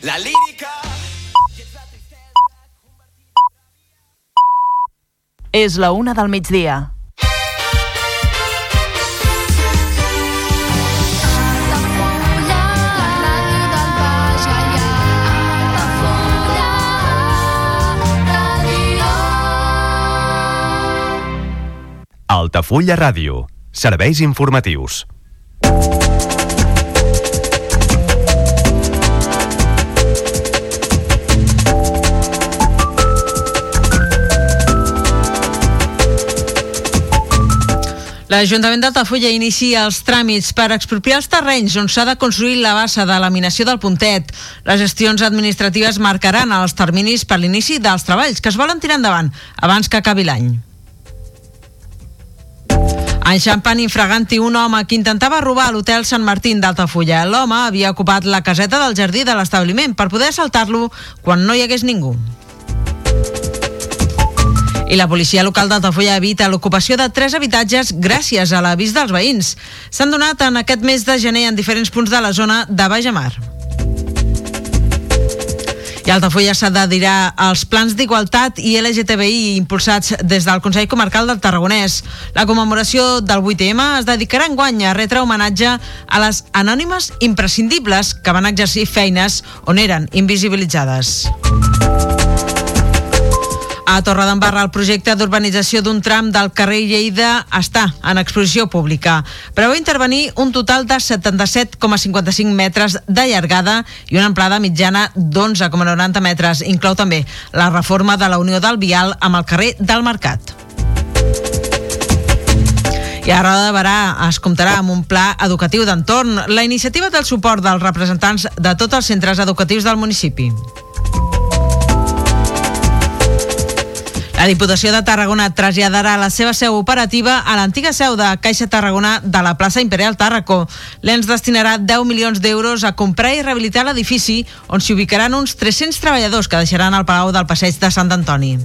La lírica... És la una del migdia. Altafulla Ràdio. Serveis informatius. L'Ajuntament d'Altafulla inicia els tràmits per expropiar els terrenys on s'ha de construir la bassa de laminació del puntet. Les gestions administratives marcaran els terminis per l'inici dels treballs que es volen tirar endavant abans que acabi l'any. Enxampant infraganti un home que intentava robar l'hotel Sant Martín d'Altafulla. L'home havia ocupat la caseta del jardí de l'establiment per poder assaltar-lo quan no hi hagués ningú. I la policia local d'Altafulla evita l'ocupació de tres habitatges gràcies a l'avís dels veïns. S'han donat en aquest mes de gener en diferents punts de la zona de Baix Mar. I Altafulla s'ha d'adherar als plans d'igualtat i LGTBI impulsats des del Consell Comarcal del Tarragonès. La commemoració del 8M es dedicarà en guany a retre homenatge a les anònimes imprescindibles que van exercir feines on eren invisibilitzades. A Torredembarra, el projecte d'urbanització d'un tram del carrer Lleida està en exposició pública. Preveu intervenir un total de 77,55 metres de llargada i una amplada mitjana d'11,90 metres. Inclou també la reforma de la Unió del Vial amb el carrer del Mercat. I a Roda de Barà es comptarà amb un pla educatiu d'entorn. La iniciativa del suport dels representants de tots els centres educatius del municipi. La Diputació de Tarragona traslladarà la seva seu operativa a l'antiga seu de Caixa Tarragona de la plaça Imperial Tàrraco. L'ENS destinarà 10 milions d'euros a comprar i rehabilitar l'edifici on s'hi ubicaran uns 300 treballadors que deixaran el Palau del Passeig de Sant Antoni.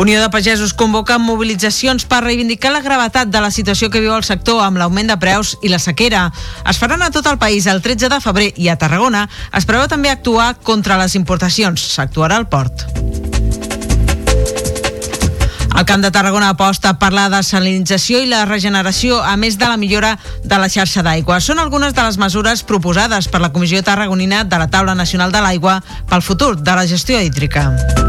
Unió de Pagesos convoca mobilitzacions per reivindicar la gravetat de la situació que viu el sector amb l'augment de preus i la sequera. Es faran a tot el país el 13 de febrer i a Tarragona es preveu també actuar contra les importacions. S'actuarà al port. El Camp de Tarragona aposta per la desalinització i la regeneració, a més de la millora de la xarxa d'aigua. Són algunes de les mesures proposades per la Comissió Tarragonina de la Taula Nacional de l'Aigua pel futur de la gestió hídrica.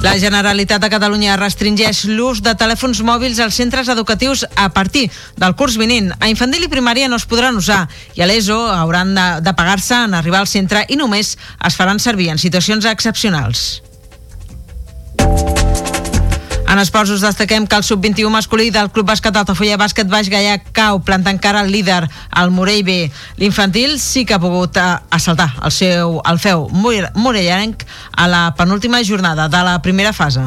La Generalitat de Catalunya restringeix l'ús de telèfons mòbils als centres educatius a partir del curs vinent. A infantil i primària no es podran usar i a l'ESO hauran de, de pagar-se en arribar al centre i només es faran servir en situacions excepcionals. En esports destaquem que el sub-21 masculí del Club Bàsquet Altafulla Bàsquet Baix Gaià cau plantant cara al líder, el Morell B. L'infantil sí que ha pogut eh, assaltar el seu el feu morellenc a la penúltima jornada de la primera fase.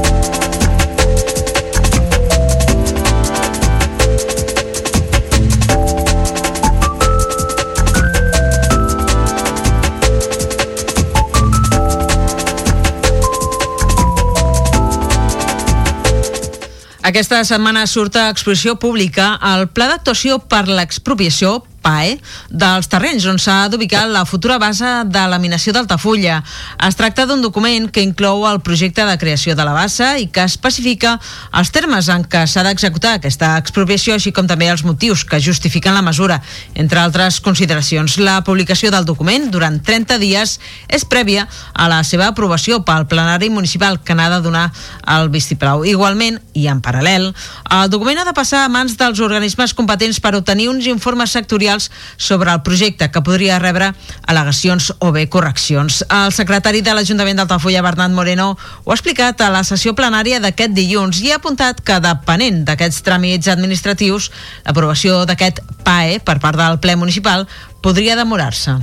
Aquesta setmana surt a exposició pública el Pla d'actuació per l'expropiació PAE dels terrenys on s'ha d'ubicar la futura base de laminació d'Altafulla. Es tracta d'un document que inclou el projecte de creació de la base i que especifica els termes en què s'ha d'executar aquesta expropiació, així com també els motius que justifiquen la mesura, entre altres consideracions. La publicació del document durant 30 dies és prèvia a la seva aprovació pel plenari municipal que n'ha de donar el vistiplau. Igualment, i en paral·lel, el document ha de passar a mans dels organismes competents per obtenir uns informes sectorials sobre el projecte que podria rebre al·legacions o bé correccions. El secretari de l'Ajuntament d'Altafulla, Bernat Moreno, ho ha explicat a la sessió plenària d'aquest dilluns i ha apuntat que depenent d'aquests tràmits administratius, l'aprovació d'aquest PAE per part del ple municipal podria demorar-se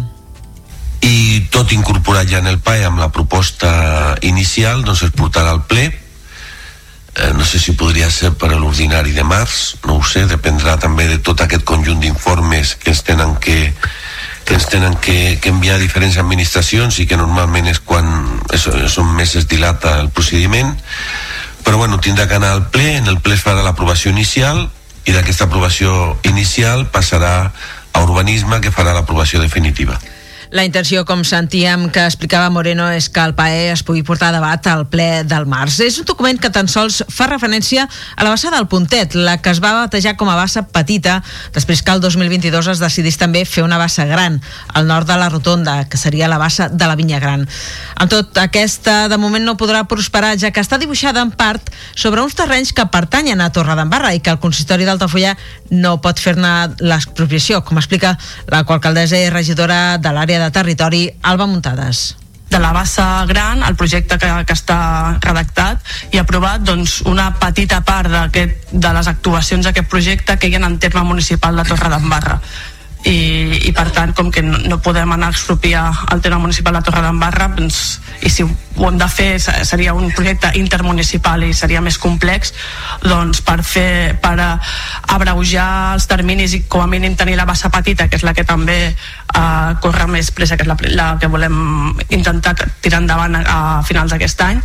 i tot incorporat ja en el PAE amb la proposta inicial doncs es portarà al ple eh, no sé si podria ser per a l'ordinari de març, no ho sé, dependrà també de tot aquest conjunt d'informes que ens tenen que, que ens tenen que, que enviar a diferents administracions i que normalment és quan és, són mesos dilata el procediment. Però bueno, tindrà que anar al ple en el ple es farà l'aprovació inicial i d'aquesta aprovació inicial passarà a urbanisme que farà l'aprovació definitiva la intenció, com sentíem que explicava Moreno, és que el PAE es pugui portar a debat al ple del març. És un document que tan sols fa referència a la bassa del Puntet, la que es va batejar com a bassa petita, després que el 2022 es decidís també fer una bassa gran al nord de la Rotonda, que seria la bassa de la Vinya Gran. Amb tot, aquesta de moment no podrà prosperar, ja que està dibuixada en part sobre uns terrenys que pertanyen a Torre d'Embarra i que el consistori d'Altafulla no pot fer-ne l'expropiació, com explica la alcaldessa i regidora de l'àrea de Territori, Alba Muntades. De la bassa gran, el projecte que, que està redactat i aprovat doncs, una petita part de les actuacions d'aquest projecte que hi ha en terme municipal de Torre d'Embarra i, i per tant com que no, no podem anar a expropiar el terme municipal de Torre d'Embarra doncs, i si ho hem de fer seria un projecte intermunicipal i seria més complex doncs per fer per abreujar els terminis i com a mínim tenir la bassa petita que és la que també uh, corre més pressa que és la, la que volem intentar tirar endavant a, a finals d'aquest any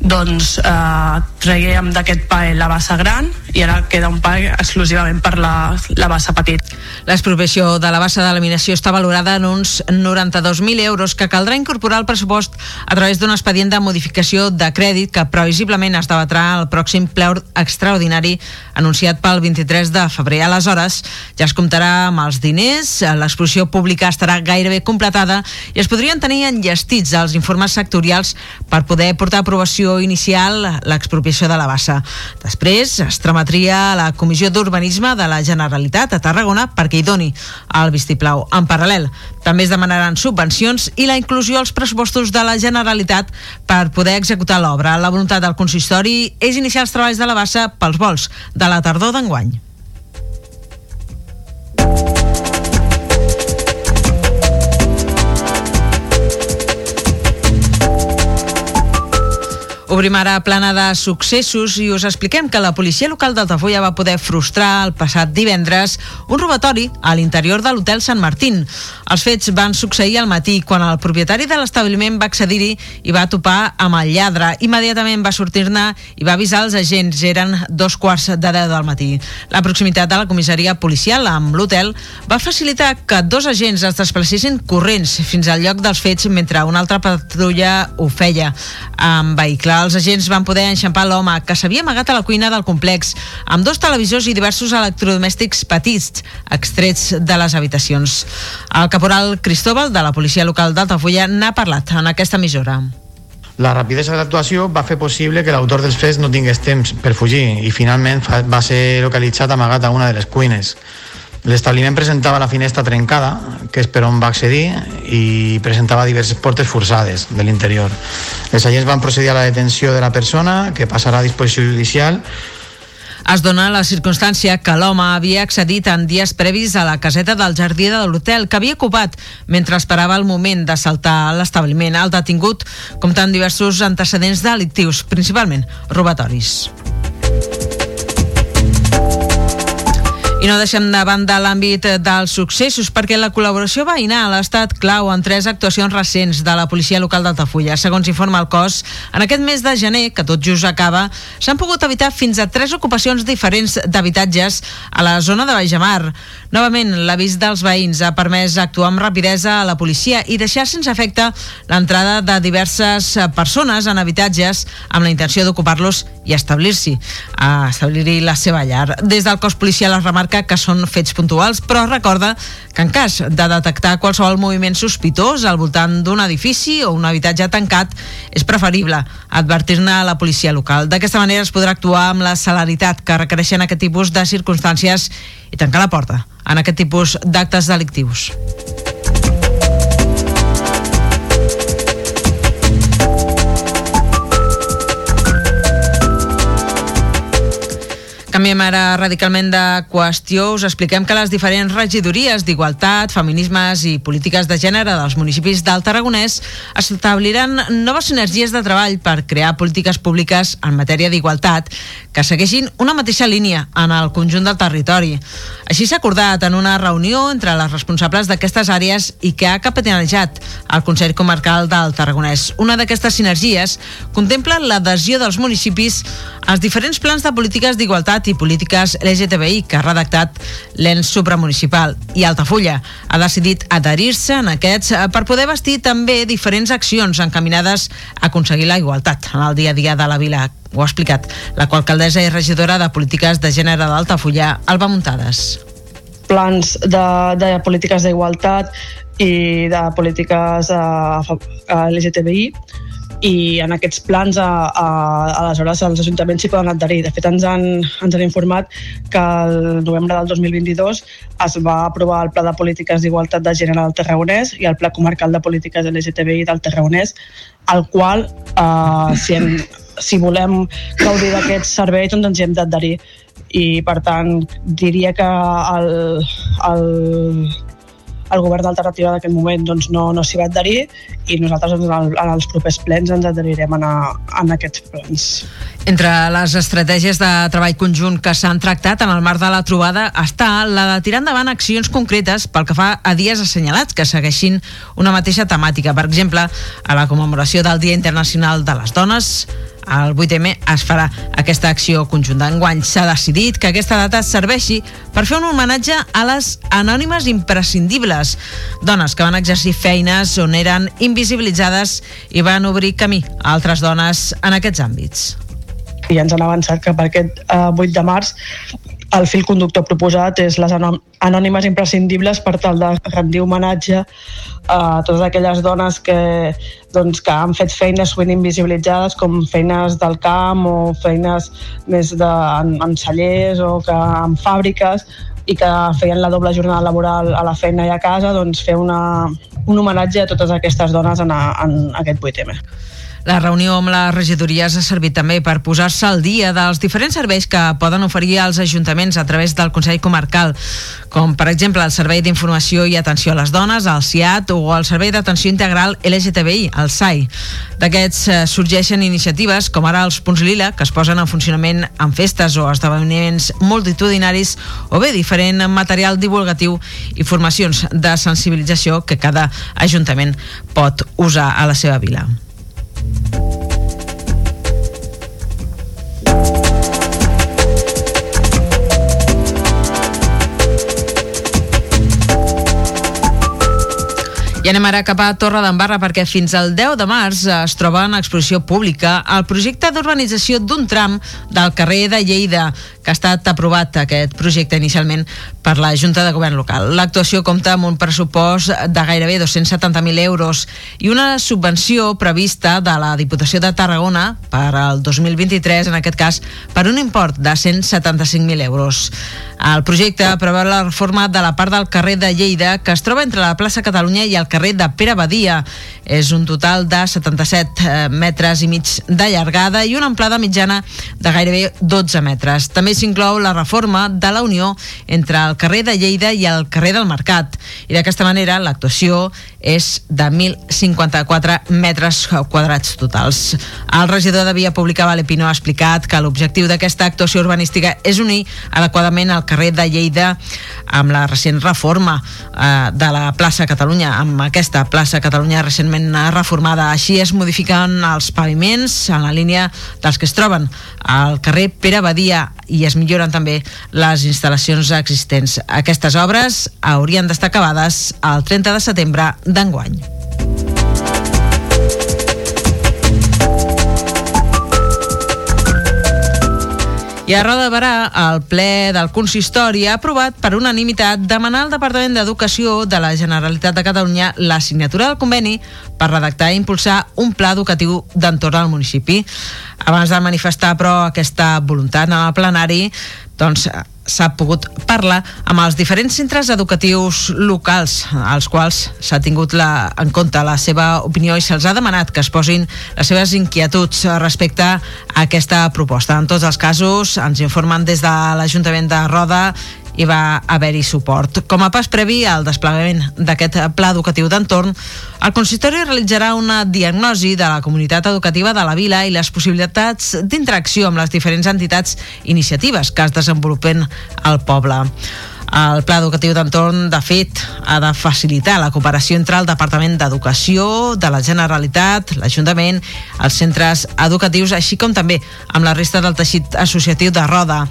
doncs eh, traiem d'aquest pae la bassa gran i ara queda un pae exclusivament per la, la bassa petit. L'expropiació de la bassa de laminació està valorada en uns 92.000 euros que caldrà incorporar al pressupost a través d'un expedient de modificació de crèdit que previsiblement es debatrà al pròxim ple extraordinari anunciat pel 23 de febrer. Aleshores, ja es comptarà amb els diners, l'exposició pública estarà gairebé completada i es podrien tenir enllestits els informes sectorials per poder portar a aprovació inicial l'expropiació de la bassa. Després es trametria a la Comissió d'Urbanisme de la Generalitat a Tarragona perquè hi doni el vistiplau. En paral·lel, també es demanaran subvencions i la inclusió als pressupostos de la Generalitat per poder executar l'obra. La voluntat del consistori és iniciar els treballs de la bassa pels vols de la tardor d'enguany. Obrim ara plana de successos i us expliquem que la policia local d'Altafulla va poder frustrar el passat divendres un robatori a l'interior de l'hotel Sant Martín. Els fets van succeir al matí quan el propietari de l'establiment va accedir-hi i va topar amb el lladre. Immediatament va sortir-ne i va avisar els agents. Eren dos quarts de deu del matí. La proximitat de la comissaria policial amb l'hotel va facilitar que dos agents es desplacessin corrents fins al lloc dels fets mentre una altra patrulla ho feia amb vehicle els agents van poder enxampar l'home que s'havia amagat a la cuina del complex amb dos televisors i diversos electrodomèstics petits extrets de les habitacions. El caporal Cristóbal de la policia local d'Altafulla n'ha parlat en aquesta emissora. La rapidesa de l'actuació va fer possible que l'autor dels fets no tingués temps per fugir i finalment va ser localitzat amagat a una de les cuines. L'establiment presentava la finestra trencada, que és per on va accedir, i presentava diverses portes forçades de l'interior. Els agents van procedir a la detenció de la persona, que passarà a disposició judicial, es dona la circumstància que l'home havia accedit en dies previs a la caseta del jardí de l'hotel que havia ocupat mentre esperava el moment de saltar l'establiment. El detingut comptant diversos antecedents delictius, principalment robatoris. I no deixem de banda l'àmbit dels successos perquè la col·laboració veïnal ha estat clau en tres actuacions recents de la policia local d'Altafulla. Segons informa el cos, en aquest mes de gener, que tot just acaba, s'han pogut evitar fins a tres ocupacions diferents d'habitatges a la zona de Baixamar. Novament, l'avís dels veïns ha permès actuar amb rapidesa a la policia i deixar sense efecte l'entrada de diverses persones en habitatges amb la intenció d'ocupar-los i establir-s'hi, establir-hi la seva llar. Des del cos policial es remarca que són fets puntuals, però recorda que en cas de detectar qualsevol moviment sospitós al voltant d'un edifici o un habitatge tancat, és preferible advertir-ne a la policia local. D'aquesta manera es podrà actuar amb la celeritat que requereixen aquest tipus de circumstàncies i tancar la porta en aquest tipus d'actes delictius. Canviem ara radicalment de qüestió. Us expliquem que les diferents regidories d'Igualtat, Feminismes i Polítiques de Gènere dels municipis del Tarragonès establiran noves sinergies de treball per crear polítiques públiques en matèria d'igualtat que segueixin una mateixa línia en el conjunt del territori. Així s'ha acordat en una reunió entre les responsables d'aquestes àrees i que ha capitanejat el Consell Comarcal del Tarragonès. Una d'aquestes sinergies contempla l'adhesió dels municipis als diferents plans de polítiques d'igualtat i Polítiques LGTBI que ha redactat l'ENS supramunicipal i Altafulla ha decidit adherir-se en aquests eh, per poder vestir també diferents accions encaminades a aconseguir la igualtat en el dia a dia de la vila. Ho ha explicat la alcaldessa i regidora de Polítiques de Gènere d'Altafulla, Alba Muntades. Plans de, de polítiques d'igualtat i de polítiques uh, LGTBI i en aquests plans a, a, aleshores els ajuntaments s'hi poden adherir. De fet, ens han, ens han informat que el novembre del 2022 es va aprovar el Pla de Polítiques d'Igualtat de Gènere del Terraonès i el Pla Comarcal de Polítiques LGTBI del Terraonès, al qual, eh, si, en, si volem gaudir d'aquests serveis, doncs ens hi hem d'adherir. I, per tant, diria que el, el, el govern d'alternativa d'aquest moment doncs, no, no s'hi va adherir i nosaltres doncs, en, els propers plens ens adherirem en, a, en aquests plens. Entre les estratègies de treball conjunt que s'han tractat en el marc de la trobada està la de tirar endavant accions concretes pel que fa a dies assenyalats que segueixin una mateixa temàtica. Per exemple, a la commemoració del Dia Internacional de les Dones, el 8M es farà aquesta acció conjunta. Enguany s'ha decidit que aquesta data serveixi per fer un homenatge a les anònimes imprescindibles, dones que van exercir feines on eren invisibilitzades i van obrir camí a altres dones en aquests àmbits. I ens han avançat que per aquest uh, eh, 8 de març el fil conductor proposat és les anònimes imprescindibles per tal de rendir homenatge a totes aquelles dones que, doncs, que han fet feines sovint invisibilitzades com feines del camp o feines més de, en, en cellers o que en fàbriques i que feien la doble jornada laboral a la feina i a casa, doncs fer una, un homenatge a totes aquestes dones en, a, en aquest 8M. La reunió amb les regidories ha servit també per posar-se al dia dels diferents serveis que poden oferir als ajuntaments a través del Consell Comarcal, com per exemple el Servei d'Informació i Atenció a les Dones, el CIAT, o el Servei d'Atenció Integral LGTBI, el SAI. D'aquests eh, sorgeixen iniciatives com ara els punts lila, que es posen en funcionament en festes o esdeveniments multitudinaris, o bé diferent material divulgatiu i formacions de sensibilització que cada ajuntament pot usar a la seva vila. I anem ara cap a Torre d'Embarra perquè fins al 10 de març es troba en exposició pública el projecte d'urbanització d'un tram del carrer de Lleida que ha estat aprovat aquest projecte inicialment per la Junta de Govern local. L'actuació compta amb un pressupost de gairebé 270.000 euros i una subvenció prevista de la Diputació de Tarragona per al 2023, en aquest cas, per un import de 175.000 euros. El projecte preveu la reforma de la part del carrer de Lleida que es troba entre la plaça Catalunya i el carrer de Pere Badia. És un total de 77 eh, metres i mig de llargada i una amplada mitjana de gairebé 12 metres. També s'inclou la reforma de la Unió entre el carrer de Lleida i el carrer del Mercat. I d'aquesta manera l'actuació és de 1.054 metres quadrats totals. El regidor de Via Pública Valepino ha explicat que l'objectiu d'aquesta actuació urbanística és unir adequadament el carrer de Lleida amb la recent reforma eh, de la plaça Catalunya, amb aquesta plaça Catalunya recentment reformada. Així es modifiquen els paviments en la línia dels que es troben al carrer Pere Badia i es milloren també les instal·lacions existents. Aquestes obres haurien d'estar acabades el 30 de setembre d'enguany. I a Roda de Barà, el ple del consistori ha aprovat per unanimitat demanar al Departament d'Educació de la Generalitat de Catalunya la signatura del conveni per redactar i impulsar un pla educatiu d'entorn al municipi. Abans de manifestar, però, aquesta voluntat en el plenari, doncs s'ha pogut parlar amb els diferents centres educatius locals, als quals s'ha tingut la, en compte la seva opinió i se'ls ha demanat que es posin les seves inquietuds respecte a aquesta proposta. En tots els casos ens informen des de l'Ajuntament de Roda i va haver-hi suport. Com a pas previ al desplegament d'aquest pla educatiu d'entorn, el consistori realitzarà una diagnosi de la comunitat educativa de la vila i les possibilitats d'interacció amb les diferents entitats iniciatives que es desenvolupen al poble. El pla educatiu d'entorn, de fet, ha de facilitar la cooperació entre el Departament d'Educació de la Generalitat, l'Ajuntament, els centres educatius, així com també amb la resta del teixit associatiu de Roda.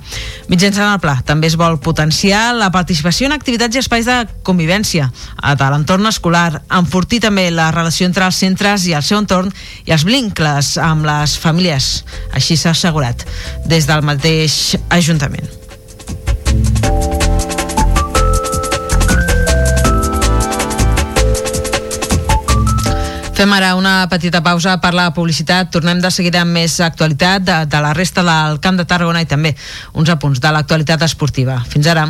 Mitjançant el pla també es vol potenciar la participació en activitats i espais de convivència de l'entorn escolar, enfortir també la relació entre els centres i el seu entorn i els vincles amb les famílies. Així s'ha assegurat des del mateix Ajuntament. Fem ara una petita pausa per la publicitat. Tornem de seguida amb més actualitat de, de la resta del Camp de Tarragona i també uns apunts de l'actualitat esportiva. Fins ara.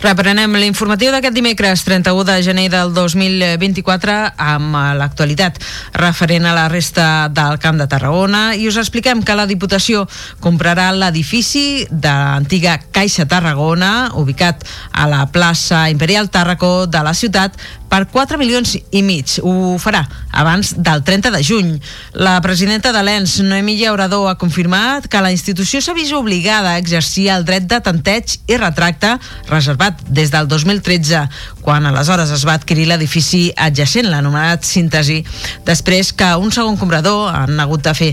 Reprenem l'informatiu d'aquest dimecres 31 de gener del 2024 amb eh, l'actualitat referent a la resta del Camp de Tarragona i us expliquem que la Diputació comprarà l'edifici de l'antiga Caixa Tarragona ubicat a la plaça Imperial Tàrraco de la ciutat per 4 milions i mig. Ho farà abans del 30 de juny. La presidenta de l'ENS, Noemí Llaurador, ha confirmat que la institució s'ha vist obligada a exercir el dret de tanteig i retracte reservat des del 2013, quan aleshores es va adquirir l'edifici adjacent, l'anomenat síntesi, després que un segon comprador han hagut de fer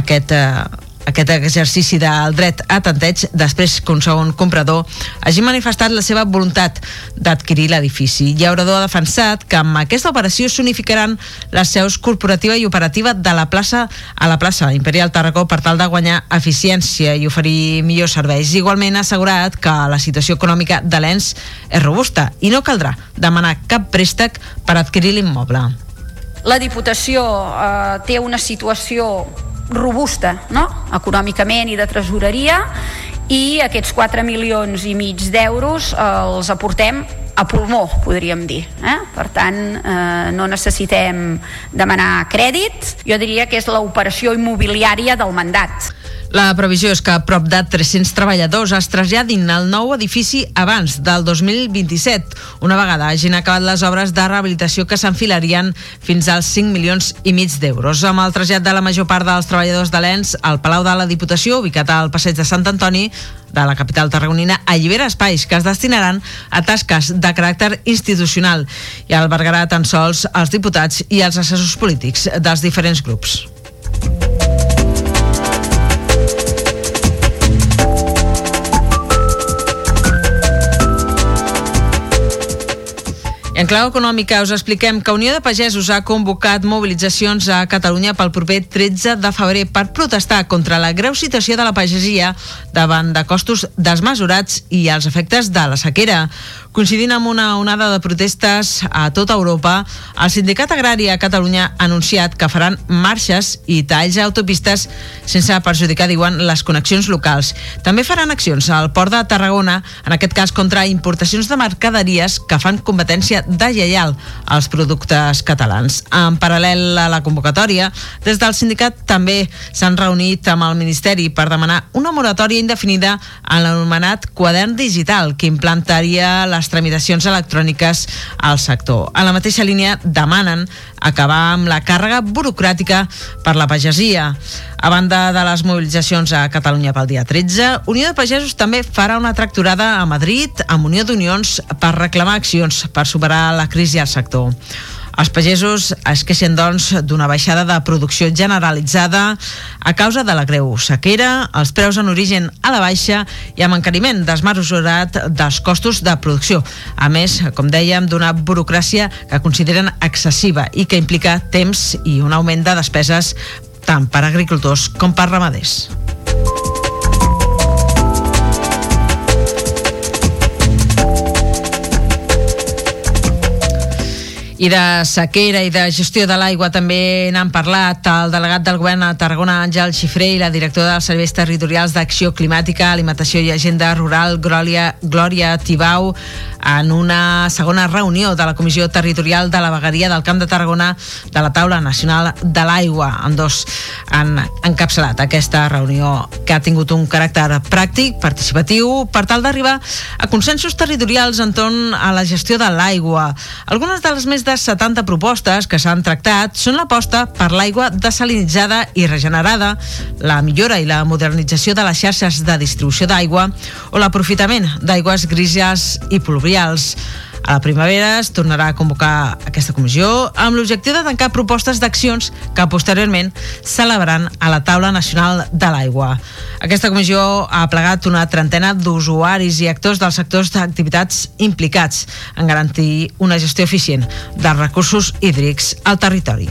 aquest eh, aquest exercici del dret a tanteig després que un segon comprador hagi manifestat la seva voluntat d'adquirir l'edifici. Llaurador ha defensat que amb aquesta operació s'unificaran les seus corporativa i operativa de la plaça a la plaça Imperial Tarragó per tal de guanyar eficiència i oferir millors serveis. Igualment ha assegurat que la situació econòmica de l'ENS és robusta i no caldrà demanar cap préstec per adquirir l'immoble. La Diputació eh, té una situació robusta, no? econòmicament i de tresoreria, i aquests 4 milions i mig d'euros els aportem a pulmó, podríem dir. Eh? Per tant, eh, no necessitem demanar crèdit, jo diria que és l'operació immobiliària del mandat. La previsió és que prop de 300 treballadors es traslladin al nou edifici abans del 2027, una vegada hagin acabat les obres de rehabilitació que s'enfilarien fins als 5 milions i mig d'euros. Amb el trasllat de la major part dels treballadors de l'ENS al Palau de la Diputació, ubicat al passeig de Sant Antoni, de la capital tarragonina allibera espais que es destinaran a tasques de caràcter institucional i albergarà tan sols els diputats i els assessors polítics dels diferents grups. I en clau econòmica us expliquem que Unió de Pagesos ha convocat mobilitzacions a Catalunya pel proper 13 de febrer per protestar contra la greu situació de la pagesia davant de costos desmesurats i els efectes de la sequera. Coincidint amb una onada de protestes a tota Europa, el Sindicat Agrari a Catalunya ha anunciat que faran marxes i talls a autopistes sense perjudicar, diuen, les connexions locals. També faran accions al Port de Tarragona, en aquest cas contra importacions de mercaderies que fan competència de lleial als productes catalans. En paral·lel a la convocatòria, des del sindicat també s'han reunit amb el Ministeri per demanar una moratòria indefinida en l'anomenat quadern digital que implantaria les les tramitacions electròniques al sector. En la mateixa línia demanen acabar amb la càrrega burocràtica per la pagesia. A banda de les mobilitzacions a Catalunya pel dia 13, Unió de Pagesos també farà una tracturada a Madrid amb Unió d'Unions per reclamar accions per superar la crisi al sector. Els pagesos es queixen, doncs, d'una baixada de producció generalitzada a causa de la greu sequera, els preus en origen a la baixa i amb encariment desmesurat dels costos de producció. A més, com dèiem, d'una burocràcia que consideren excessiva i que implica temps i un augment de despeses tant per agricultors com per ramaders. I de sequera i de gestió de l'aigua també n'han parlat el delegat del govern a Tarragona, Àngel Xifré, i la directora dels Serveis Territorials d'Acció Climàtica, Alimentació i Agenda Rural, Glòria, Glòria Tibau, en una segona reunió de la Comissió Territorial de la Vegueria del Camp de Tarragona de la Taula Nacional de l'Aigua. En dos han encapçalat aquesta reunió que ha tingut un caràcter pràctic, participatiu, per tal d'arribar a consensos territorials entorn a la gestió de l'aigua. Algunes de les més de 70 propostes que s'han tractat són l'aposta per l'aigua desalinitzada i regenerada, la millora i la modernització de les xarxes de distribució d'aigua o l'aprofitament d'aigües grises i pluvials. A la primavera es tornarà a convocar aquesta comissió amb l'objectiu de tancar propostes d'accions que posteriorment celebraran a la taula nacional de l'aigua. Aquesta comissió ha plegat una trentena d'usuaris i actors dels sectors d'activitats implicats en garantir una gestió eficient dels recursos hídrics al territori.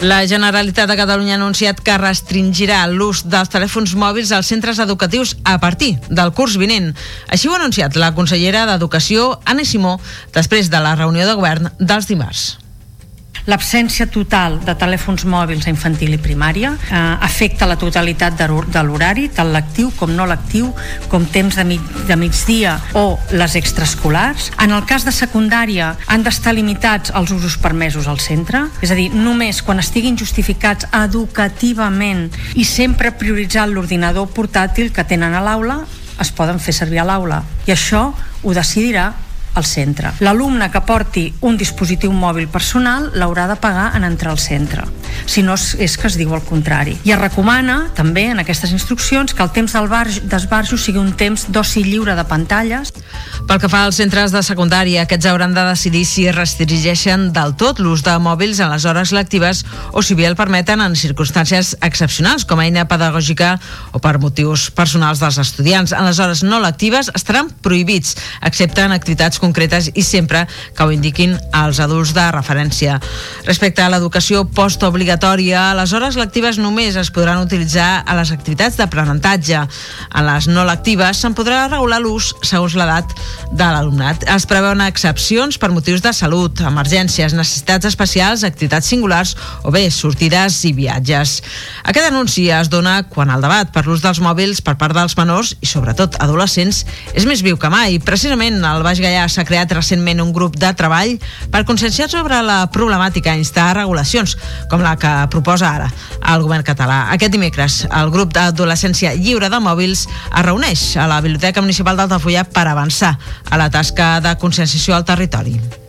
La Generalitat de Catalunya ha anunciat que restringirà l'ús dels telèfons mòbils als centres educatius a partir del curs vinent. Així ho ha anunciat la consellera d'Educació, Anna Simó, després de la reunió de govern dels dimarts. L'absència total de telèfons mòbils a infantil i primària eh, afecta la totalitat de, l'horari, tant l'actiu com no l'actiu, com temps de, mig, de migdia o les extraescolars. En el cas de secundària han d'estar limitats els usos permesos al centre, és a dir, només quan estiguin justificats educativament i sempre prioritzant l'ordinador portàtil que tenen a l'aula es poden fer servir a l'aula. I això ho decidirà al centre. L'alumne que porti un dispositiu mòbil personal l'haurà de pagar en entrar al centre. Si no és que es diu el contrari. I es recomana també en aquestes instruccions que el temps del bar d'esbarjo sigui un temps d'oci lliure de pantalles. Pel que fa als centres de secundària, aquests hauran de decidir si restringeixen del tot l'ús de mòbils en les hores lectives o si bé el permeten en circumstàncies excepcionals com a eina pedagògica o per motius personals dels estudiants. En les hores no lectives estaran prohibits, excepte en activitats concretes i sempre que ho indiquin els adults de referència. Respecte a l'educació postobligatòria, obligatòria, les hores lectives només es podran utilitzar a les activitats d'aprenentatge. A les no lectives se'n podrà regular l'ús segons l'edat de l'alumnat. Es preveuen excepcions per motius de salut, emergències, necessitats especials, activitats singulars o bé sortides i viatges. Aquest anunci es dona quan el debat per l'ús dels mòbils per part dels menors i sobretot adolescents és més viu que mai. Precisament al Baix Gaià s'ha creat recentment un grup de treball per conscienciar sobre la problemàtica i instar regulacions, com la que proposa ara el govern català. Aquest dimecres, el grup d'adolescència lliure de mòbils es reuneix a la Biblioteca Municipal d'Altafulla per avançar a la tasca de conscienciació al territori.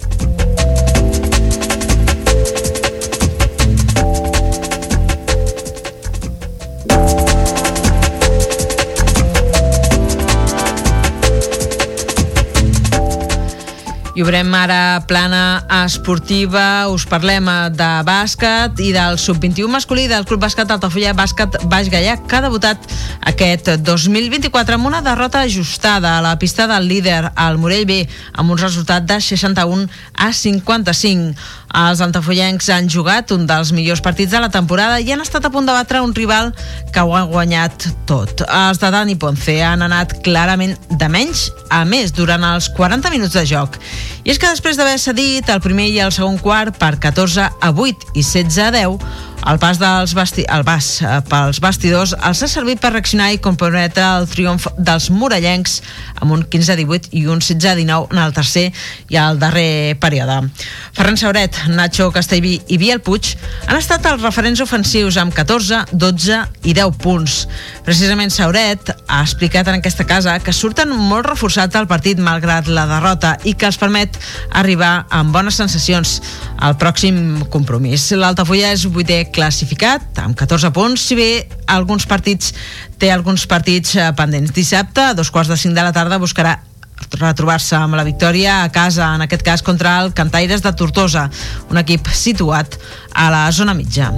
I obrem ara plana esportiva, us parlem eh, de bàsquet i del sub-21 masculí del Club Bàsquet Altafulla Bàsquet Baix Gaià, que ha debutat aquest 2024 amb una derrota ajustada a la pista del líder, al Morell B, amb un resultat de 61 a 55. Els altafollencs han jugat un dels millors partits de la temporada i han estat a punt de batre un rival que ho ha guanyat tot. Els de Dani Ponce han anat clarament de menys a més durant els 40 minuts de joc. I és que després d'haver cedit el primer i el segon quart per 14 a 8 i 16 a 10, el pas dels basti el pas eh, pels bastidors els ha servit per reaccionar i comprometre el triomf dels morellencs amb un 15-18 i un 16-19 en el tercer i el darrer període. Ferran Sauret, Nacho Castellví i Biel Puig han estat els referents ofensius amb 14, 12 i 10 punts. Precisament Sauret ha explicat en aquesta casa que surten molt reforçats al partit malgrat la derrota i que els permet arribar amb bones sensacions al pròxim compromís. L'Altafulla és vuitè classificat amb 14 punts, si bé alguns partits té alguns partits eh, pendents. Dissabte, a dos quarts de cinc de la tarda, buscarà retrobar-se amb la victòria a casa, en aquest cas contra el Cantaires de Tortosa, un equip situat a la zona mitja.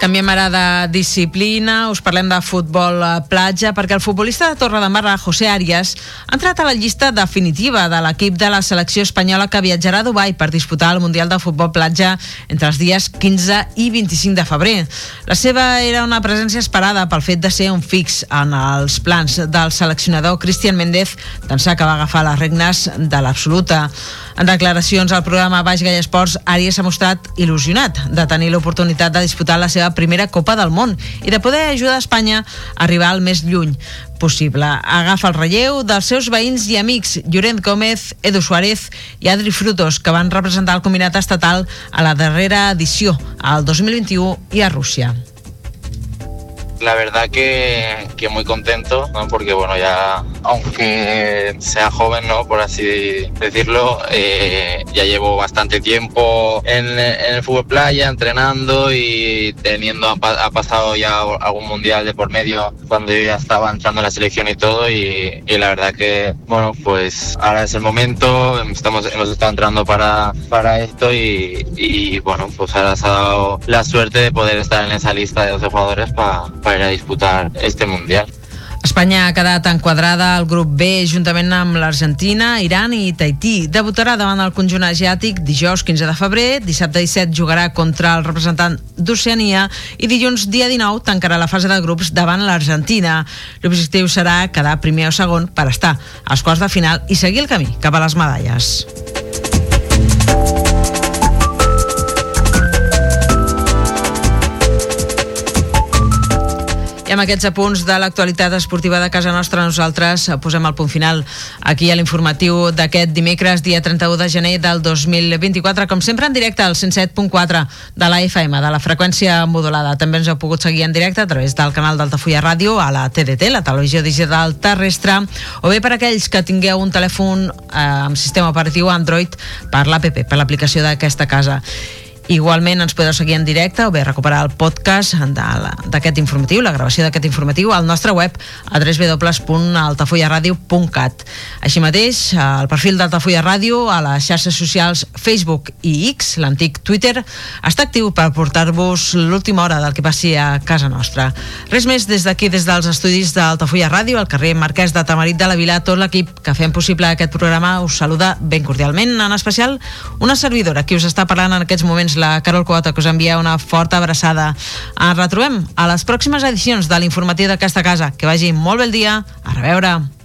Canviem ara de disciplina, us parlem de futbol a platja, perquè el futbolista de Torredembarra, José Arias, ha entrat a la llista definitiva de l'equip de la selecció espanyola que viatjarà a Dubai per disputar el Mundial de Futbol Platja entre els dies 15 i 25 de febrer. La seva era una presència esperada pel fet de ser un fix en els plans del seleccionador Cristian Méndez, d'ençà que va agafar les regnes de l'absoluta. En declaracions al programa Baix Gall Esports, Arias s'ha mostrat il·lusionat de tenir l'oportunitat de disputar la seva primera Copa del Món i de poder ajudar a Espanya a arribar al més lluny possible. Agafa el relleu dels seus veïns i amics Llorent Gómez, Edu Suárez i Adri Frutos, que van representar el combinat estatal a la darrera edició, al 2021 i a Rússia. La verdad que, que muy contento, ¿no? porque bueno, ya aunque sea joven, ¿no? por así decirlo, eh, ya llevo bastante tiempo en, el fútbol playa, entrenando y teniendo, ha, pasado ya algún mundial de por medio cuando yo ya estaba entrando en la selección y todo y, y la verdad que, bueno, pues ahora es el momento, estamos, hemos estado entrando para, para esto y, y bueno, pues ahora se ha dado la suerte de poder estar en esa lista de 12 jugadores para pa per a disputar este Mundial. Espanya ha quedat enquadrada al grup B juntament amb l'Argentina, Iran i Tahití. Debutarà davant el conjunt asiàtic dijous 15 de febrer, dissabte 17 jugarà contra el representant d'Oceania i dilluns dia 19 tancarà la fase de grups davant l'Argentina. L'objectiu serà quedar primer o segon per estar als quarts de final i seguir el camí cap a les medalles. I amb aquests apunts de l'actualitat esportiva de casa nostra, nosaltres posem el punt final aquí a l'informatiu d'aquest dimecres, dia 31 de gener del 2024, com sempre en directe al 107.4 de la FM, de la freqüència modulada. També ens heu pogut seguir en directe a través del canal d'Altafulla Ràdio, a la TDT, la televisió digital terrestre, o bé per aquells que tingueu un telèfon eh, amb sistema operatiu Android per l'APP, per l'aplicació d'aquesta casa. Igualment ens podeu seguir en directe o bé recuperar el podcast d'aquest informatiu, la gravació d'aquest informatiu, al nostre web a www.altafullaradio.cat. Així mateix, el perfil d'Altafulla Ràdio a les xarxes socials Facebook i X, l'antic Twitter, està actiu per portar-vos l'última hora del que passi a casa nostra. Res més des d'aquí, des dels estudis d'Altafulla Ràdio, al carrer Marquès de Tamarit de la Vila, tot l'equip que fem possible aquest programa us saluda ben cordialment, en especial una servidora que us està parlant en aquests moments, la Carol Quota, que us envia una forta abraçada. Ens retrobem a les pròximes edicions de l'informatiu d'aquesta casa. Que vagi molt bé el dia. A reveure.